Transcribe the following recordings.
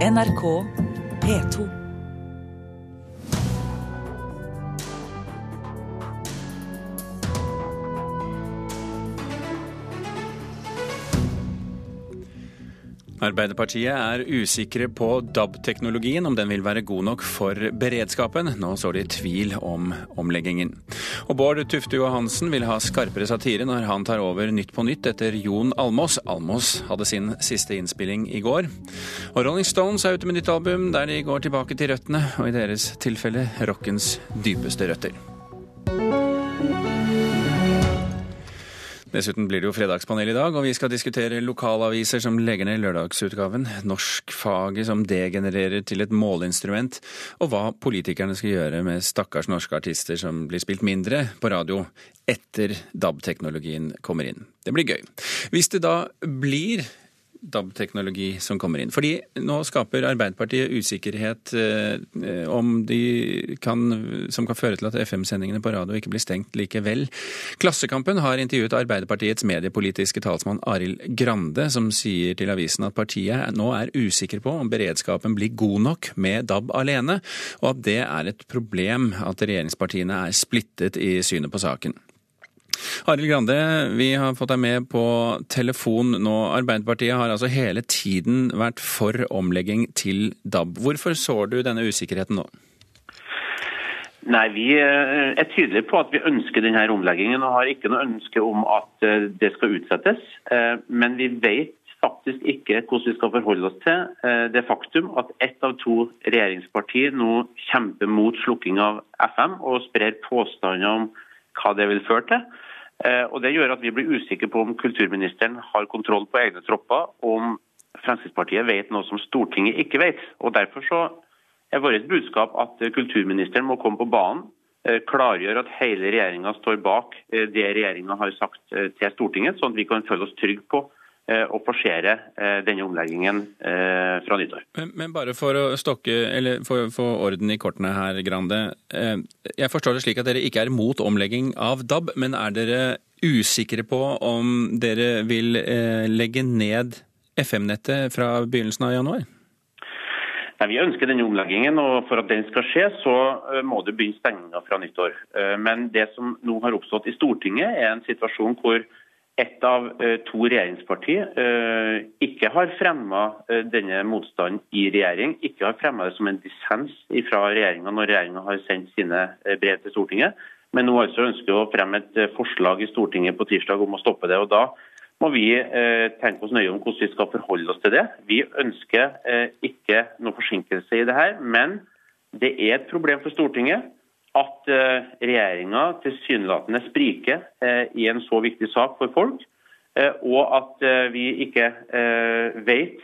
NRK P2. Arbeiderpartiet er usikre på DAB-teknologien, om den vil være god nok for beredskapen. Nå står de tvil om omleggingen. Og Bård Tufte Johansen vil ha skarpere satire når han tar over Nytt på nytt etter Jon Almås. Almås hadde sin siste innspilling i går. Og Rolling Stones er ute med nytt album der de går tilbake til røttene, og i deres tilfelle rockens dypeste røtter. Dessuten blir det jo fredagspanel i dag, og vi skal diskutere lokalaviser som legger ned lørdagsutgaven, norskfaget som degenererer til et måleinstrument, og hva politikerne skal gjøre med stakkars norske artister som blir spilt mindre på radio etter DAB-teknologien kommer inn. Det blir gøy. Hvis det da blir DAB-teknologi som kommer inn. Fordi nå skaper Arbeiderpartiet usikkerhet eh, de kan, som kan føre til at FM-sendingene på radio ikke blir stengt likevel. Klassekampen har intervjuet Arbeiderpartiets mediepolitiske talsmann Arild Grande, som sier til avisen at partiet nå er usikker på om beredskapen blir god nok med DAB alene, og at det er et problem at regjeringspartiene er splittet i synet på saken. Arild Grande, vi har fått deg med på telefon nå. Arbeiderpartiet har altså hele tiden vært for omlegging til DAB. Hvorfor sår du denne usikkerheten nå? Nei, Vi eh, er tydelige på at vi ønsker denne omleggingen og har ikke noe ønske om at eh, det skal utsettes. Eh, men vi vet faktisk ikke hvordan vi skal forholde oss til det faktum at ett av to regjeringspartier nå kjemper mot slukking av FM og sprer påstander om hva det vil føre til. Eh, og Det gjør at vi blir usikre på om kulturministeren har kontroll på egne tropper, om Fremskrittspartiet vet noe som Stortinget ikke vet. Og Derfor så er vårt budskap at kulturministeren må komme på banen, eh, klargjøre at hele regjeringa står bak eh, det regjeringa har sagt til Stortinget, sånn at vi kan føle oss trygge på å forsere denne omleggingen fra nyttår. Men, men, bare for å stokke, eller få orden i kortene her, Grande. Jeg forstår det slik at dere ikke er mot omlegging av DAB, men er dere usikre på om dere vil legge ned FM-nettet fra begynnelsen av januar? Nei, Vi ønsker denne omleggingen, og for at den skal skje, så må det begynne stenginga fra nyttår. Men det som nå har oppstått i Stortinget, er en situasjon hvor ett av eh, to regjeringspartier eh, ikke har fremma eh, denne motstanden i regjering, ikke har fremma det som en dissens fra regjeringa når regjeringa har sendt sine brev til Stortinget, men nå altså ønsker å fremme et forslag i Stortinget på tirsdag om å stoppe det. og da må vi tenke oss nøye om hvordan vi skal forholde oss til det. Vi ønsker ikke noe forsinkelse i det her, men det er et problem for Stortinget at eh, regjeringa tilsynelatende spriker eh, i en så viktig sak for folk, eh, og at vi ikke vet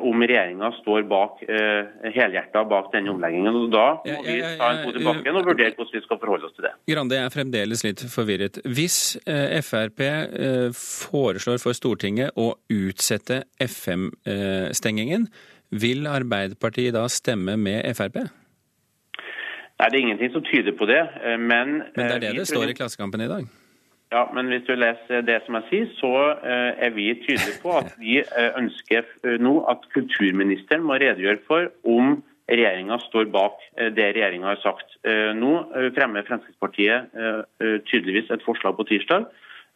om regjeringa står bak helhjerta bak denne omleggingen. Og Da må vi ta en fot tilbake og vurdere hvordan vi skal forholde oss til det. Grande, jeg er fremdeles litt forvirret. Hvis Frp foreslår for Stortinget å utsette FM-stengingen, vil Arbeiderpartiet da stemme med Frp? Nei, Det er ingenting som tyder på det. Eh, men, men det er det eh, det står i Klassekampen i dag? Ja, men hvis du leser det som jeg sier, så eh, er vi tydelige på at vi ønsker nå at kulturministeren må redegjøre for om regjeringa står bak det regjeringa har sagt. Nå fremmer Fremskrittspartiet tydeligvis et forslag på tirsdag.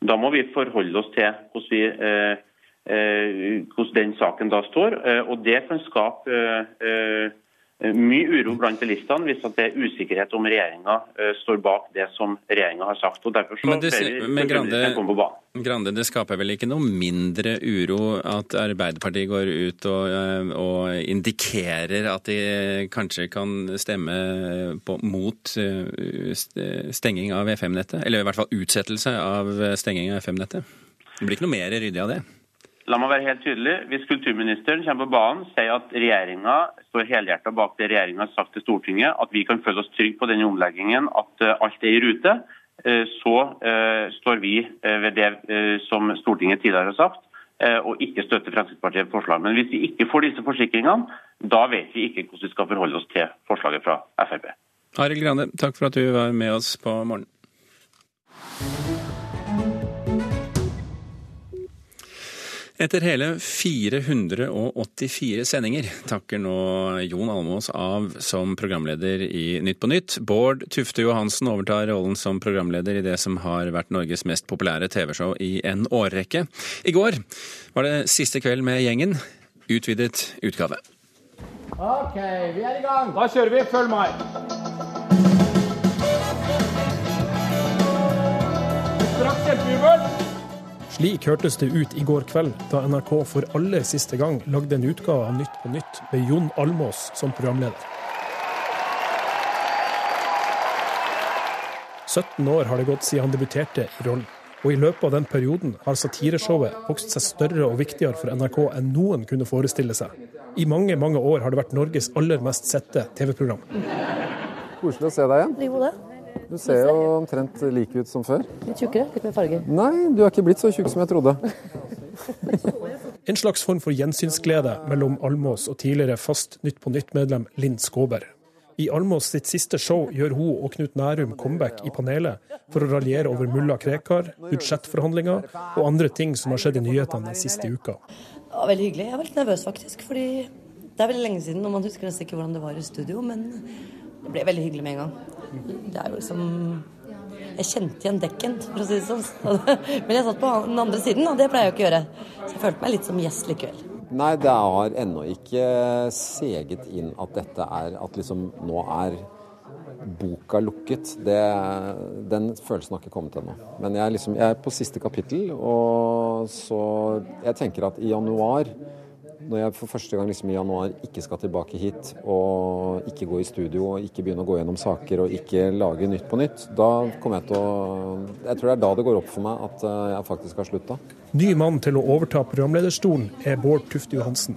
Da må vi forholde oss til hvordan, vi, hvordan den saken da står. Og det kan skape mye uro blant bilistene hvis det er usikkerhet om regjeringa eh, står bak det som regjeringa har sagt. og Derfor så men det, men Grande, Grande, det skaper vel ikke noe mindre uro at Arbeiderpartiet går ut og, eh, og indikerer at de kanskje kan stemme på, mot stenging av FM-nettet? Eller i hvert fall utsettelse av stenging av FM-nettet? Det blir ikke noe mer ryddig av det? La meg være helt tydelig. Hvis kulturministeren kommer på banen, sier at regjeringa står helhjertet bak det regjeringa har sagt til Stortinget, at vi kan føle oss trygge på denne omleggingen, at eh, alt er i rute, eh, så uh, står vi ved det som Stortinget tidligere har sagt, og ikke støtter Fremskrittspartiet forslag. Men hvis vi ikke får disse forsikringene, da vet vi ikke hvordan vi skal forholde oss til forslaget fra Frp. Arild Grande, takk for at du var med oss på morgenen. Etter hele 484 sendinger takker nå Jon Almås av som programleder i Nytt på Nytt. Bård Tufte Johansen overtar rollen som programleder i det som har vært Norges mest populære TV-show i en årrekke. I går var det siste kveld med gjengen. Utvidet utgave. OK, vi er i gang. Da kjører vi. Følg meg. Straks kjempejubel. Slik hørtes det ut i går kveld, da NRK for aller siste gang lagde en utgave av Nytt på Nytt med Jon Almås som programleder. 17 år har det gått siden han debuterte i rollen. Og i løpet av den perioden har satireshowet vokst seg større og viktigere for NRK enn noen kunne forestille seg. I mange, mange år har det vært Norges aller mest sette TV-program. Koselig å se deg igjen. Jo, det. Du ser jo omtrent like ut som før. Litt tjukkere, litt mer farge. Nei, du er ikke blitt så tjukk som jeg trodde. En slags form for gjensynsglede mellom Almås og tidligere fast Nytt på Nytt-medlem Linn Skåber. I Almås sitt siste show gjør hun og Knut Nærum comeback i panelet for å raljere over mulla Krekar, budsjettforhandlinger og andre ting som har skjedd i nyhetene den siste uka. Det var veldig hyggelig. Jeg var litt nervøs, faktisk. fordi det er veldig lenge siden, og man husker nesten ikke hvordan det var i studio. Men det ble veldig hyggelig med en gang. Det er jo liksom Jeg kjente igjen dekken, for å si det sånn. Men jeg satt på den andre siden, og det pleier jeg jo ikke å gjøre. Så jeg følte meg litt som gjest likevel. Nei, det har ennå ikke seget inn at dette er At liksom nå er boka lukket. Det, den følelsen har ikke kommet ennå. Men jeg liksom, jeg er på siste kapittel, og så Jeg tenker at i januar når jeg for første gang liksom i januar ikke skal tilbake hit og ikke gå i studio og ikke begynne å gå gjennom saker og ikke lage Nytt på nytt, da kommer jeg til å Jeg tror det er da det går opp for meg at eh, jeg faktisk har slutta. Ny mann til å overta programlederstolen er Bård Tufte Johansen.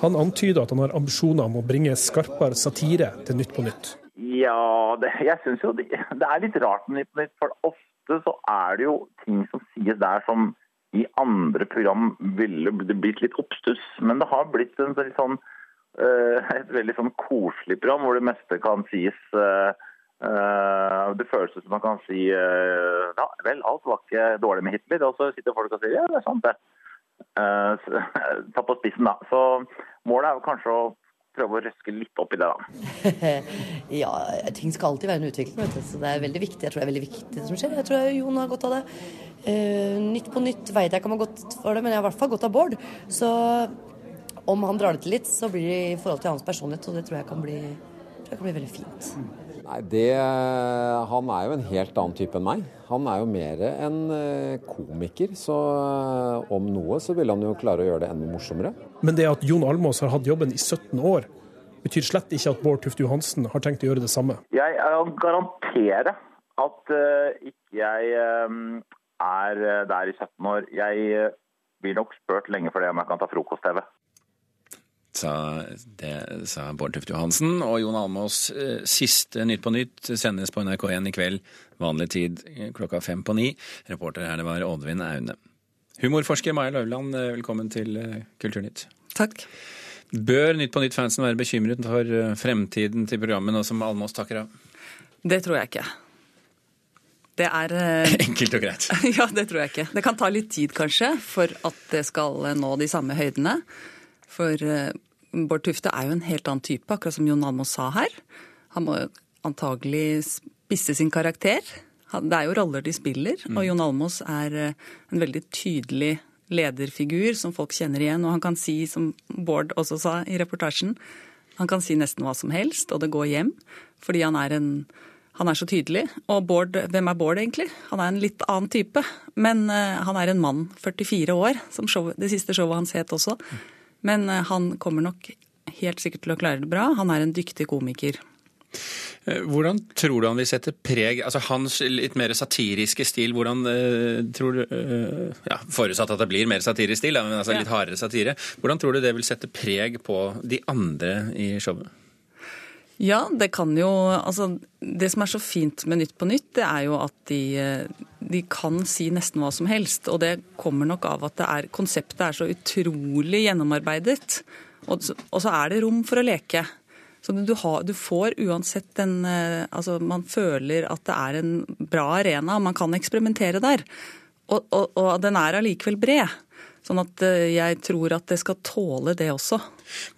Han antyder at han har ambisjoner om å bringe skarpere satire til Nytt på Nytt. Ja, det, jeg syns jo det, det, er litt rart med Nytt på Nytt. For ofte så er det jo ting som sies der som i andre program ville det blitt litt oppstuss. Men det har blitt en litt sånn, uh, et veldig sånn koselig program hvor det meste kan sies. Uh, uh, det føles som man kan si ja, vel, alt var ikke dårlig med Hitler. Og så sitter folk og sier ja, det er sant, det. ta på spissen, da. Så målet er kanskje å prøve å røske litt opp i det, da. ja, ting skal alltid være en utvikling, vet du. Så det er veldig viktig. Jeg tror det er veldig viktig det som skjer. Jeg tror Jon har godt av det. Uh, nytt på nytt veit jeg ikke om han har gått for det, men jeg har i hvert fall gått av Bård. Så om han drar det til litt, så blir det i forhold til hans personlighet, og det tror jeg kan bli, jeg kan bli veldig fint. Nei, det, Han er jo en helt annen type enn meg. Han er jo mer en eh, komiker. Så eh, om noe så vil han jo klare å gjøre det enda morsommere. Men det at Jon Almås har hatt jobben i 17 år, betyr slett ikke at Bård Tufte Johansen har tenkt å gjøre det samme. Jeg garanterer at uh, ikke jeg uh, er der i 17 år. Jeg blir nok spurt lenge for det om jeg kan ta frokost-TV. Sa, det sa Bård Tufte Johansen. Og Jon Almås, siste Nytt på Nytt sendes på NRK1 i kveld. Vanlig tid klokka fem på ni. Reporter her det var Oddvin Aune. Humorforsker Maja Løvland, velkommen til Kulturnytt. Takk. Bør Nytt på Nytt-fansen være bekymret for fremtiden til programmet nå som Almås takker av? Det tror jeg ikke. Det er Enkelt og greit. Ja, det tror jeg ikke. Det kan ta litt tid, kanskje, for at det skal nå de samme høydene. For Bård Tufte er jo en helt annen type, akkurat som Jon Almaas sa her. Han må antagelig spisse sin karakter. Det er jo roller de spiller, og Jon Almaas er en veldig tydelig lederfigur som folk kjenner igjen. Og han kan si, som Bård også sa i reportasjen, han kan si nesten hva som helst, og det går hjem. Fordi han er en han er så tydelig. Og Bård, hvem er Bård egentlig? Han er en litt annen type. Men uh, han er en mann, 44 år, som show, det siste showet hans het også. Men uh, han kommer nok helt sikkert til å klare det bra. Han er en dyktig komiker. Hvordan tror du han vil sette preg Altså hans litt mer satiriske stil, hvordan uh, tror du ja, Forutsatt at det blir mer satirisk stil, men altså litt hardere satire. Hvordan tror du det vil sette preg på de andre i showet? Ja, det kan jo Altså, det som er så fint med Nytt på Nytt, det er jo at de, de kan si nesten hva som helst. Og det kommer nok av at er, konseptet er så utrolig gjennomarbeidet. Og, og, så er det rom for å leke. Så du, har, du får uansett en Altså, man føler at det er en bra arena, og man kan eksperimentere der. Og, og, og den er allikevel bred. Sånn at eh, jeg tror at det skal tåle det også.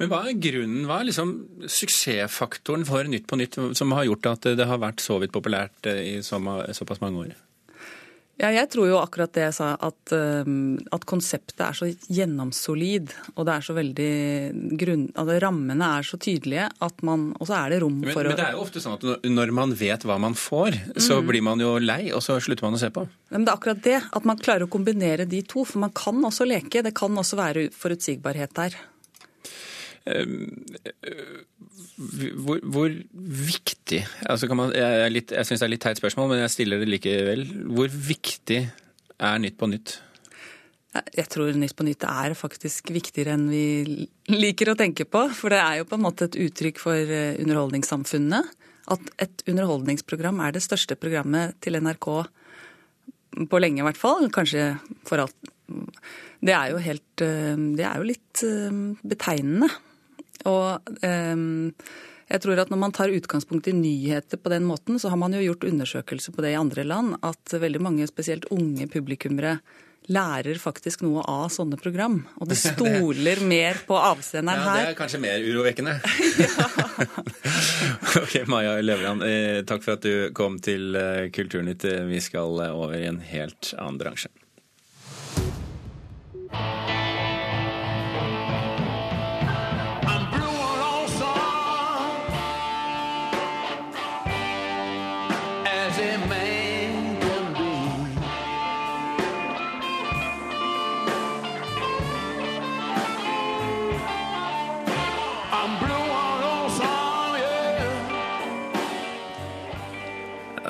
Men hva er grunnen, hva er liksom suksessfaktoren for Nytt på Nytt som har gjort at det har vært så vidt populært eh, i så, såpass mange år? Ja, jeg tror jo akkurat det jeg sa, at, at, konseptet er så gjennomsolid. Og det er så veldig grunn... Altså, rammene er så tydelige at man Og så er det rom men, for å Men det er jo ofte sånn at når man vet hva man får, så mm. blir man jo lei, og så slutter man å se på. Men det er akkurat det. At man klarer å kombinere de to. For man kan også leke. Det kan også være forutsigbarhet der. Ehm, hvor, hvor viktig altså man, Jeg, litt, jeg syns det er litt teit spørsmål, men jeg stiller det likevel. Hvor viktig er Nytt på Nytt? Jeg tror Nytt på Nytt er faktisk viktigere enn vi liker å tenke på. For det er jo på en måte et uttrykk for eh, underholdningssamfunnet. At et underholdningsprogram er det største programmet til NRK på lenge, i hvert fall. Kanskje for alt. Det er jo helt eh, Det er jo litt eh, betegnende. Og um, jeg tror at når man tar utgangspunkt i nyheter på den måten, så har man jo gjort undersøkelser på det i andre land, at veldig mange, spesielt unge publikummere, lærer faktisk noe av sånne program. Og det stoler mer på avsenderen her. Ja, Det er kanskje mer urovekkende. ok, Maja Løvland, eh, takk for at du kom til eh, Kulturnytt. Vi skal over i en helt annen bransje.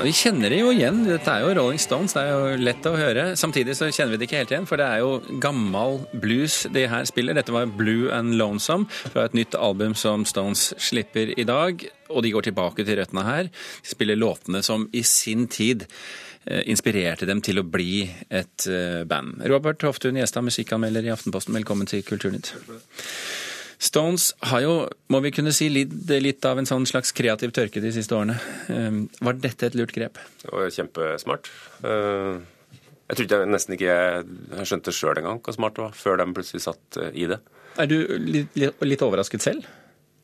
Vi kjenner det jo igjen. Dette er jo Rolling Stones, det er jo lett å høre. Samtidig så kjenner vi det ikke helt igjen, for det er jo gammal blues de her spiller. Dette var Blue and Lonesome fra et nytt album som Stones slipper i dag. Og de går tilbake til røttene her. De spiller låtene som i sin tid eh, inspirerte dem til å bli et eh, band. Robert Hoftun Gjestad, musikkanmelder i Aftenposten, velkommen til Kulturnytt. Stones har jo, må vi kunne si, litt, litt, av en sånn slags kreativ tørke de siste årene. Ehm, var dette et lurt grep? Det var kjempesmart. Eh, jeg trodde jeg nesten ikke jeg skjønte sjøl engang hvor smart det var, før de plutselig satt eh, i det. Er du litt, litt overrasket selv?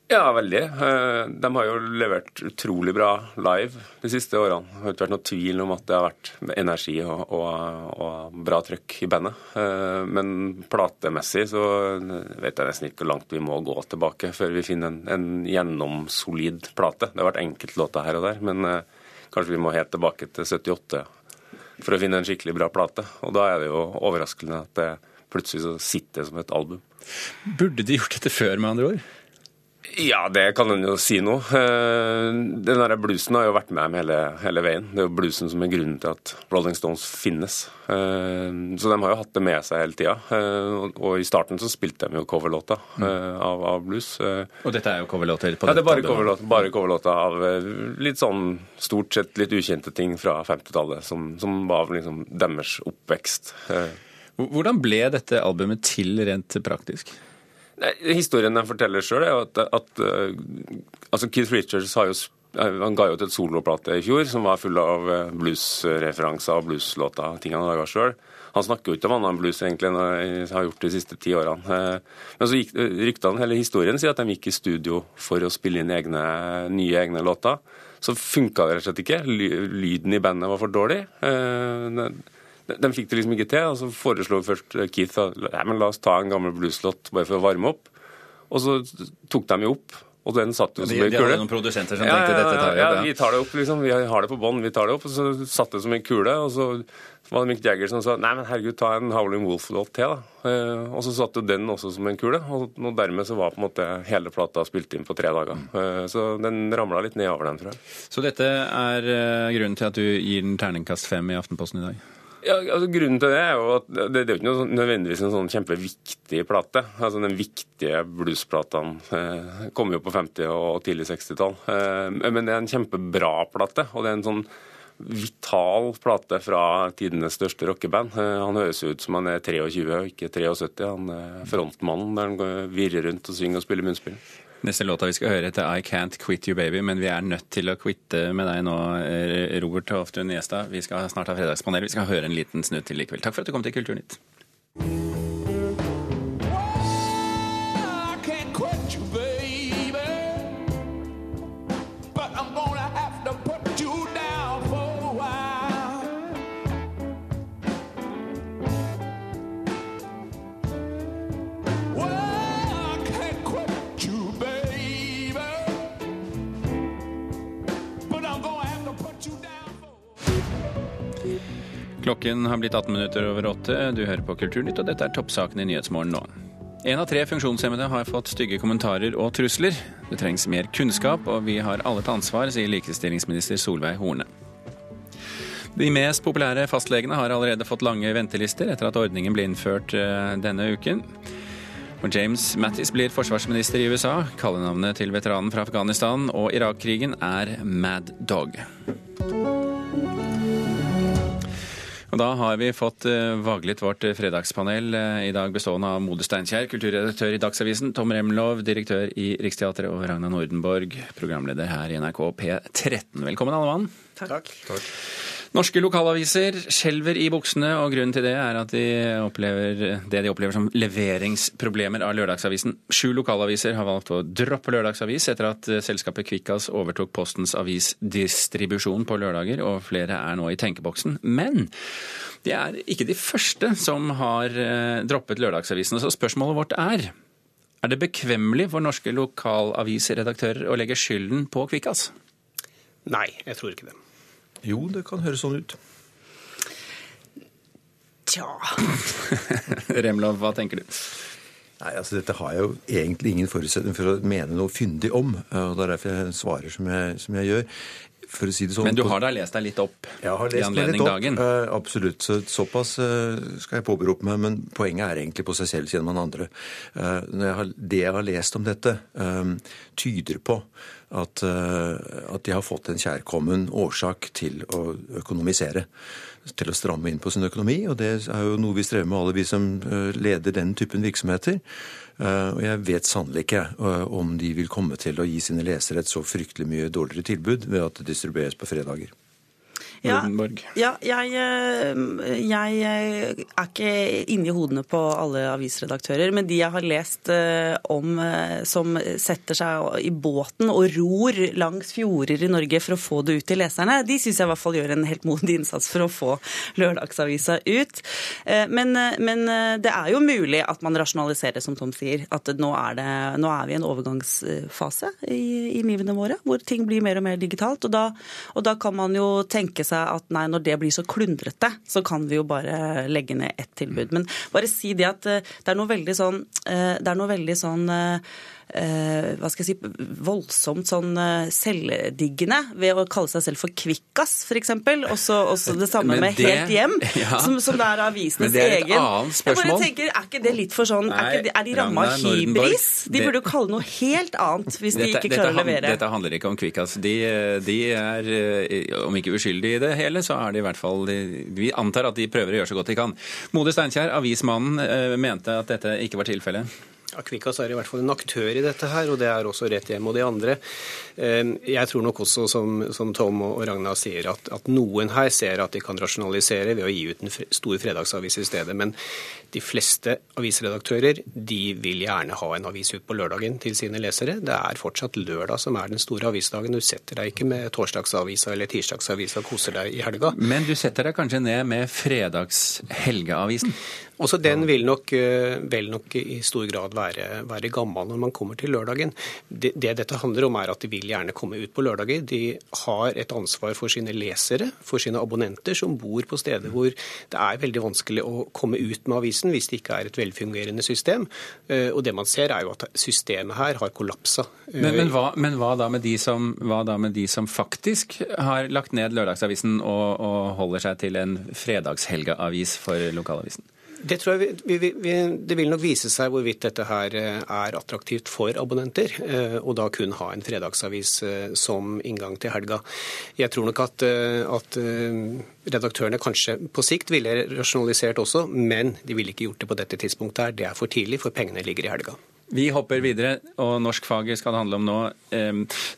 Ja, veldig. Eh, de har jo levert utrolig bra live de siste årene. Det har ikke vært noe tvil om at det har vært energi og, og, og bra trøkk i bandet. Eh, men platemessig så vet jeg nesten ikke hvor langt vi må gå tilbake før vi finner en, en gjennomsolid plate. Det har vært enkeltlåter her og der, men eh, kanskje vi må helt tilbake til 78 for å finne en skikkelig bra plate. Og da er det jo overraskende at det plutselig så sitter som et album. Burde de gjort dette før, med andre ord? Ja, det kan en jo si nå. Eh, den der bluesen har jo vært med dem hele, hele, veien. Det er jo bluesen som er grunnen til at Rolling Stones finnes. Eh, så de har jo hatt det med seg hele tida. Eh, og i starten så spilte de jo coverlåta av, av, blues. Og dette er jo coverlåter på? Ja, det er bare coverlåter, bare coverlåter av litt sånn stort sett litt ukjente ting fra 50-tallet, som, som, var liksom deres oppvekst. Hvordan ble dette albumet til rent praktisk? Nei, historien den forteller sjøl, er at, at uh, altså Keith Richards har jo eh, han ga jo ut et soloplate i fjor som var full av eh, bluesreferanser og blueslåter. ting han laga sjøl. Han snakker jo ikke om annen blues egentlig enn han har gjort de siste ti årene. Men så gikk ryktene, hele historien sier at de gikk i studio for å spille inn egne, nye egne låter. Så funka det rett og slett ikke. Lyden i bandet var for dårlig. De fikk det liksom ikke til, og så foreslo først Keith at ja, men la oss ta en gammel blueslåt bare for å varme opp. Og så tok de jo opp, og den satt jo som en kule. De hadde noen produsenter som ja, tenkte dette tar vi opp? Ja, vi tar det opp, liksom. Vi har det på bånn, vi tar det opp. Og så satt det som en kule, og så var det Mick Jagger som sa nei, men herregud, ta en Howling Wolf-låt til, da. Eh, og så satt jo den også som en kule, og dermed så var på en måte hele plata spilt inn på tre dager. Mm. Så den ramla litt ned over den, tror jeg. Så dette er eh, grunnen til at du gir den terningkast fem i Aftenposten i dag? Ja, altså Grunnen til det er jo at det, det er jo ikke noe, sånn, nødvendigvis en sånn kjempeviktig plate. Altså Den viktige bluesplatene eh, kommer jo på 50- og tidlig 60-tall. Eh, men det er en kjempebra plate. og det er en sånn vital plate fra tidenes største rockeband. Eh, han høres ut som han er 23 og ikke 73. Han er frontmannen der han virrer rundt og synger og spiller munnspill. Neste låta vi skal høre heter I Can't Quit You Baby, men vi er nødt til å quitte med deg nå, eh, Robert Hoftun Gjestad. Vi skal snart ha fredagspanel. Vi skal høre en liten snutt til likevel. Takk for at du kom til Kulturnytt. Klokken har blitt 18 minutter over åtte. Du hører på Kulturnytt, og dette er toppsakene i Nyhetsmorgen nå. En av tre funksjonshemmede har fått stygge kommentarer og trusler. Det trengs mer kunnskap, og vi har alle et ansvar, sier likestillingsminister Solveig Horne. De mest populære fastlegene har allerede fått lange ventelister etter at ordningen ble innført eh, denne uken. Og James Mattis blir forsvarsminister i USA. Kallenavnet til veteranen fra Afghanistan og Irak-krigen er Mad Dog. Og da har vi fått uh, vaglet vårt fredagspanel, uh, i dag bestående av Mode Steinkjer, kulturredaktør i Dagsavisen, Tom Remlov, direktør i Riksteatret, og Ragna Nordenborg, programleder her i NRK P13. Velkommen, alle mann. Takk. Takk. Norske lokalaviser skjelver i buksene, og grunnen til det er at de opplever det de opplever som leveringsproblemer av lørdagsavisen. Sju lokalaviser har valgt å droppe lørdagsavis etter at selskapet Kvikkas overtok Postens avisdistribusjon på lørdager, og flere er nå i tenkeboksen. Men de er ikke de første som har eh, droppet lørdagsavisene, så spørsmålet vårt er er det bekvemmelig for norske lokalavisredaktører å legge skylden på Kvikkas? Nei, jeg tror ikke det. Jo, det kan høres sånn ut. Tja Remlov, hva tenker du? Nei, altså Dette har jeg jo egentlig ingen forutsetning for å mene noe fyndig om. og Det er derfor jeg svarer som jeg, som jeg gjør. For å si det sånn, Men du har da lest deg litt opp jeg har lest i anledning litt opp, dagen? Uh, absolutt. Så, såpass uh, skal jeg påberope meg. Men poenget er egentlig på seg selv, sier man andre. Uh, jeg har, det jeg har lest om dette, tyder på at, at de har fått en kjærkommen årsak til å økonomisere. Til å stramme inn på sin økonomi. Og det er jo noe vi strever med, alle vi som leder den typen virksomheter. Og jeg vet sannelig ikke om de vil komme til å gi sine lesere et så fryktelig mye dårligere tilbud ved at det distribueres på fredager. Ja, ja jeg, jeg, er ikke inne i hodene på alle avisredaktører, men de jeg har lest om som setter seg i båten og ror langs fjorder i Norge for å få det ut til leserne, de syns jeg i hvert fall gjør en helt modig innsats for å få lørdagsavisa ut. Men, men, det er jo mulig at man rasjonaliserer, som Tom sier. At nå er, det, nå er vi i en overgangsfase i, i, livene våre hvor ting blir mer og mer digitalt. Og da, og da kan man jo tenke seg at nei, når det blir så klundrete, så kan vi jo bare legge ned ett tilbud. Men bare si det at det er noe veldig sånn, det er noe veldig sånn eh, hva skal jeg si, voldsomt sånn eh, selvdiggende ved å kalle seg selv for Kvikkas, f.eks. Også, også det samme det, med Helt hjem, ja. som, som det er avisenes egen. Men det er et egen. annet Jeg spørsmål. bare tenker, Er ikke det litt for sånn, er, ikke, de- er de ramma av hybris? De burde jo kalle noe helt annet hvis de Dette, ikke dette, klarer å levere. dette handler ikke om Kvikkas. De, de er, eh, om ikke uskyldige i det hele, så er de i hvert fall de, Vi antar at de prøver å gjøre så godt de kan. Mode Steinkjer, avismannen, eh, mente at dette ikke var tilfellet. Kvikkas er i hvert fall en aktør i dette her, og det er også Rett Hjem og de andre. Eh, Jeg tror nok også, som, som Tom og Ragna sier, at, at noen her ser at de kan rasjonalisere ved å gi ut en stor fredagsavis i stedet. Men de fleste avisredaktører de vil gjerne ha en avis ut på lørdagen til sine lesere. Det er fortsatt lørdag som er den store avisdagen. Du setter deg ikke med torsdagsavisa eller tirsdagsavisa og koser deg i helga. Men du setter deg kanskje ned med fredagshelgeavisen? Også den vil nok, eh, vel nok i stor grad være, være gammel når man kommer til lørdagen. Det, det dette handler om er at de vil gjerne komme ut på lørdager. De har et ansvar for sine lesere, for sine abonnenter som bor på steder hvor det er veldig vanskelig å komme ut med avisen hvis det ikke er et velfungerende system. Eh, Og det man ser er jo at systemet her har kollapsa. Men, men, hva, men hva, da med de som, hva da med de som faktisk har lagt ned lørdagsavisen og, og holder seg til en fredagshelgeavis for lokalavisen? Det vi, vi, vi, det vil nok vise seg hvorvidt dette her eh, er attraktivt for abonnenter, eh, og da kun ha en fredagsavis eh, som inngang til helga. Jeg tror nok at, at redaktørene kanskje på sikt ville rasjonalisert også, men de ville ikke gjort det på dette tidspunktet her. Det er for tidlig, for pengene ligger i helga. Vi hopper videre, og norskfaget skal det handle om nå.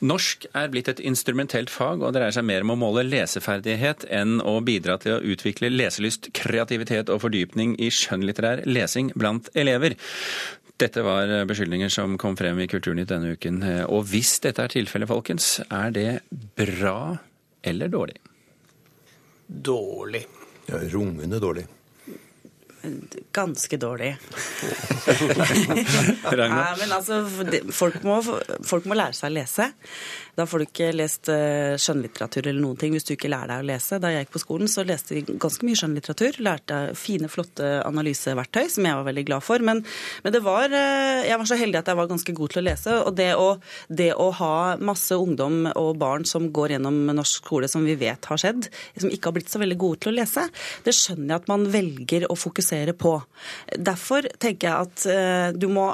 Norsk er blitt et instrumentelt fag og dreier seg mer om å måle leseferdighet enn å bidra til å utvikle leselyst, kreativitet og fordypning i skjønnlitterær lesing blant elever. Dette var beskyldninger som kom frem i Kulturnytt denne uken. Og hvis dette er tilfellet, folkens, er det bra eller dårlig? Dårlig. Ja, rungende dårlig. Ganske dårlig. Nei, men altså, folk må, folk må, lære seg å lese. Da får du ikke lest eh, skjønnlitteratur eller noen ting hvis du ikke lærer deg å lese. Da jeg gikk på skolen, så leste vi ganske mye skjønnlitteratur. Lærte fine, flotte analyseverktøy, som jeg var veldig glad for. Men, men, det var eh, Jeg var så heldig at jeg var ganske god til å lese. Og det å, det å ha masse ungdom og barn som går gjennom norsk skole, som vi vet har skjedd, som ikke har blitt så veldig gode til å lese, det skjønner jeg at man velger å fokusere på. Derfor tenker jeg at uh, du, må,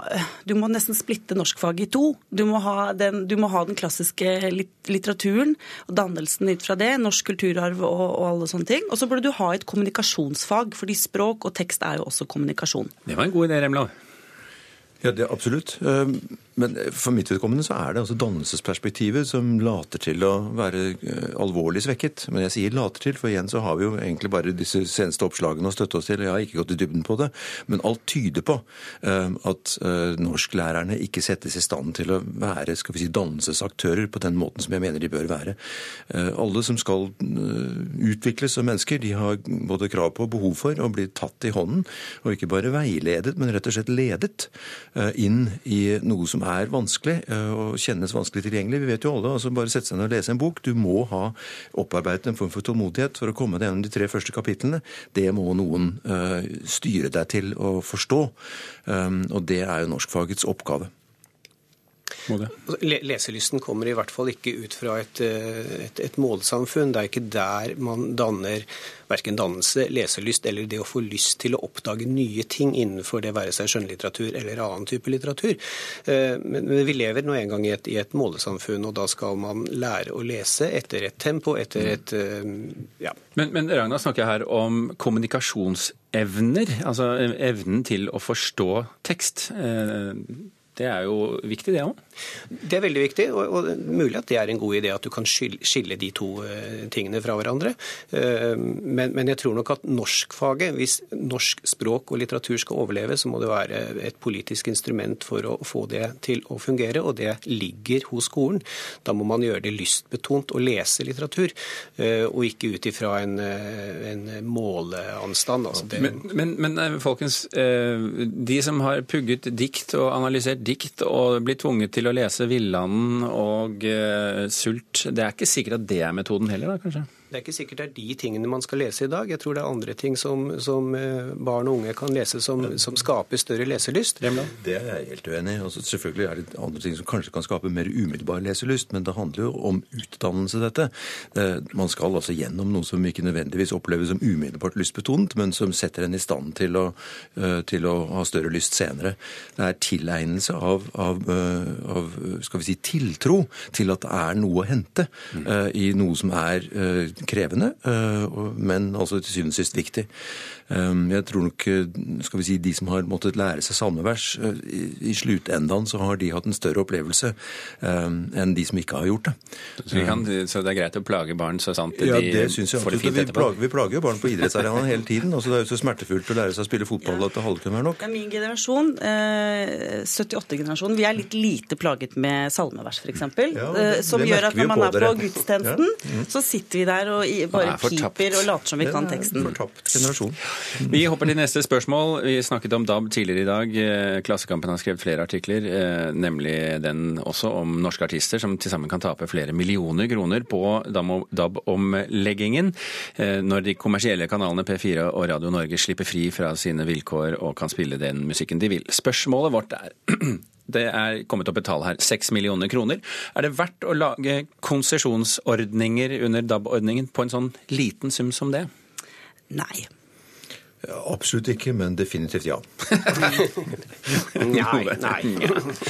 du må nesten splitte norskfaget i to. Du må ha den, må ha den klassiske litteraturen og dannelsen ut fra det, norsk kulturarv og, og alle sånne ting. Og så burde du ha et kommunikasjonsfag, fordi språk og tekst er jo også kommunikasjon. Det var en god idé, Remlov. Ja, det er absolutt. Men for mitt vedkommende så er det altså dannelsesperspektivet som later til å være eh, alvorlig svekket. Men jeg sier later til, for igjen så har vi jo egentlig bare disse seneste oppslagene å støtte oss til. Jeg har ikke gått i dybden på det, men alt tyder på ehm, at eh, norsklærerne ikke settes i stand til å være skal vi si, dannelsesaktører på den måten som jeg mener de bør være. Eh, alle som skal utvikles som mennesker, de har både krav på og behov for å bli tatt i hånden, og ikke bare veiledet, men rett og slett ledet inn i noe som er vanskelig eh, og kjennes vanskelig tilgjengelig. Vi vet jo alle, altså bare sette seg ned og lese en bok. Du må ha opparbeidet en form for tålmodighet for å komme deg gjennom de tre første kapitlene. Det må noen uh, styre deg til å forstå. Um, og det er jo norskfagets oppgave. Altså, leselysten kommer i hvert fall ikke ut fra et, eh, et, et, målsamfunn. Det er ikke der man danner verken dannelse, leselyst eller det å få lyst til å oppdage nye ting innenfor det være seg skjønnlitteratur eller annen type litteratur. Eh, men vi lever nå en gang i et, i et målesamfunn, og da skal man lære å lese etter et tempo, etter et eh, ja. Men, men Ragnar snakker her om kommunikasjonsevner, altså evnen til å forstå tekst. Det er jo viktig, det òg? Det er veldig viktig, og, og mulig at det er en god idé at du kan skille de to uh, tingene fra hverandre. Uh, men, men, jeg tror nok at norskfaget, hvis norsk språk og litteratur skal overleve, så må det være et politisk instrument for å få det til å fungere, og det ligger hos skolen. Da må man gjøre det lystbetont å lese litteratur, uh, og ikke ut ifra en, en måleanstand. Altså men, men, men, folkens, de som har pugget dikt og analysert dikt og blir tvunget til å lese Villanden og uh, Sult. Det er ikke sikkert at det er metoden heller, da, kanskje? Det er ikke sikkert det er de tingene man skal lese i dag. Jeg tror det er andre ting som, som eh, barn og unge kan lese som, som skaper større leselyst. Det er jeg helt uenig i. Altså, selvfølgelig er det andre ting som kanskje kan skape mer umiddelbar leselyst, men det handler jo om utdannelse, dette. Eh, man skal altså gjennom noe som ikke nødvendigvis oppleves som umiddelbart lystbetont, men som setter en i stand til å, eh, til å ha større lyst senere. Det er tilegnelse av, av, av, skal vi si, tiltro til at det er noe å hente mm. i noe som er krevende, eh, men altså til syvende og sist viktig. Ehm, jeg tror nok eh, skal vi si, de som har måttet lære seg salmevers, eh, i sluttendaen så har de hatt en større opplevelse ehm, enn de som ikke har gjort det. Så, kan, så det er greit å plage barn så sant ja, det synes jeg får det fint vi etterpå? Vi plager jo barn på idrettsarenaen hele tiden. Altså, det er jo så smertefullt å lære seg å spille fotball at det halve kunne være nok. Det er min generasjon, 78-generasjonen, vi er litt lite plaget med salmevers f.eks. Ja, som gjør at når man er på gudstjenesten, ja. mm. så sitter vi der og bare piper og later som vi kan teksten. Fortapt generasjon. Vi hopper til neste spørsmål. Vi snakket om DAB tidligere i dag. Eh, Klassekampen har skrevet flere artikler, eh, nemlig den også om norske artister som til sammen kan tape flere millioner kroner på DAB-omleggingen eh, når de kommersielle kanalene P4 og Radio Norge slipper fri fra sine vilkår og kan spille den musikken de vil. Spørsmålet vårt er det er kommet opp et tall her, 6 millioner kroner. Er det verdt å lage konsesjonsordninger under DAB-ordningen på en sånn liten sum som det? Nei. Absolutt ikke, men definitivt ja. nei, nei.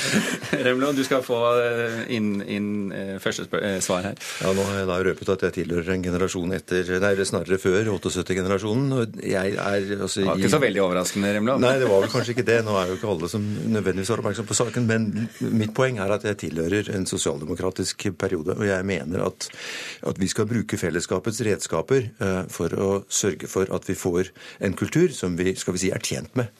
Remlo, du skal få eh, inn, inn eh, første eh, svar her. Ja, Nå har jeg da røpet at jeg tilhører en generasjon etter, nei, snarere før 78-generasjonen. og jeg er... Altså, det var ikke så veldig overraskende, Remlo. Nei, det var vel kanskje ikke det. Nå er jo ikke alle som nødvendigvis er oppmerksom på saken. Men mitt poeng er at jeg tilhører en sosialdemokratisk periode, og jeg mener at, at vi skal bruke fellesskapets redskaper uh, for å sørge for at vi får en kultur som vi skal vi si, er tjent med.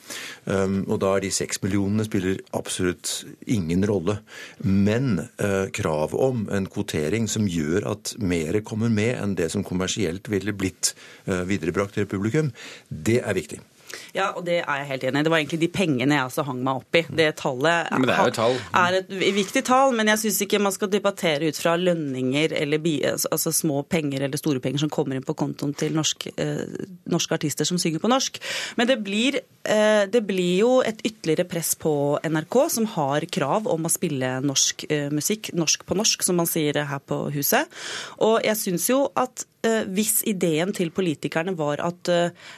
Um, og da er de seks millionene spiller absolutt ingen rolle. Men krav kravet om en kvotering som gjør at mer kommer med enn det som kommersielt ville blitt uh, viderebrakt til publikum, det er viktig. Ja, og det er jeg helt enig i. Det var egentlig de pengene jeg også hang meg opp i. Det tallet men det er, jo tall. er et viktig tall, men jeg syns ikke man skal debattere ut fra lønninger eller bi, altså små penger eller store penger som kommer inn på kontoen til norsk, eh, norske artister som synger på norsk. Men det blir, eh, det blir jo et ytterligere press på NRK, som har krav om å spille norsk eh, musikk, norsk på norsk, som man sier her på huset. Og jeg syns jo at hvis ideen til politikerne var at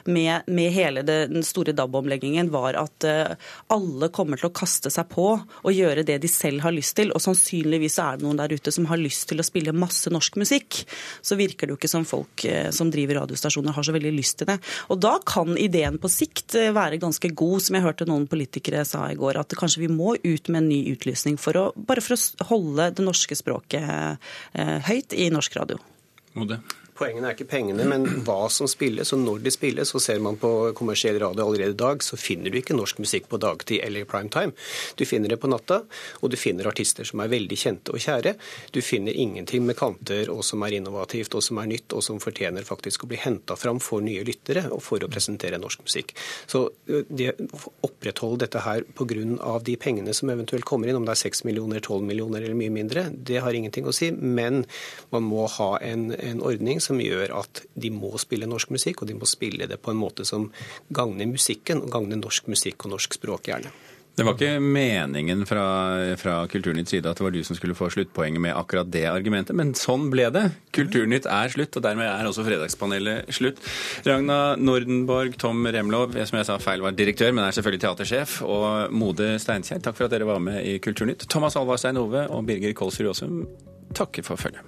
med, med hele den store DAB-omleggingen var at eh, alle kommer til å kaste seg på og gjøre det de selv har lyst til, og sannsynligvis er det noen der ute som har lyst til å spille masse norsk musikk, så virker det jo ikke som folk som driver radiostasjoner har så veldig lyst til det. Og da kan ideen på sikt være ganske god, som jeg hørte noen politikere sa i går, at kanskje vi må ut med en ny utlysning for å, bare for å holde det norske språket høyt i norsk radio. Mode. Poengene er ikke pengene, men hva som spilles og når de spilles. Så ser man på kommersiell radio allerede i dag, så finner du ikke norsk musikk på dagtid eller i primetime. Du finner det på natta, og du finner artister som er veldig kjente og kjære. Du finner ingenting med kanter og som er innovativt og som er nytt, og som fortjener faktisk å bli henta fram for nye lyttere og for å presentere norsk musikk. Så det å opprettholde dette her pga. de pengene som eventuelt kommer inn, om det er 6 millioner, 12 millioner eller mye mindre, det har ingenting å si. Men man må ha en, en ordning som gjør at de må spille norsk musikk, og de må spille det på en måte som gagner musikken, og gagner norsk musikk og norsk språk gjerne. Det var ikke meningen fra, fra Kulturnytts side at det var du som skulle få sluttpoenget med akkurat det argumentet, men sånn ble det. Kulturnytt er slutt, og dermed er også Fredagspanelet slutt. Ragna Nordenborg, Tom Remlov, som jeg sa feil var direktør, men er selvfølgelig teatersjef, og Mode Steinkjer, takk for at dere var med i Kulturnytt. Thomas Alvarstein Ove og Birger Kolsrud Aasum takker for følget.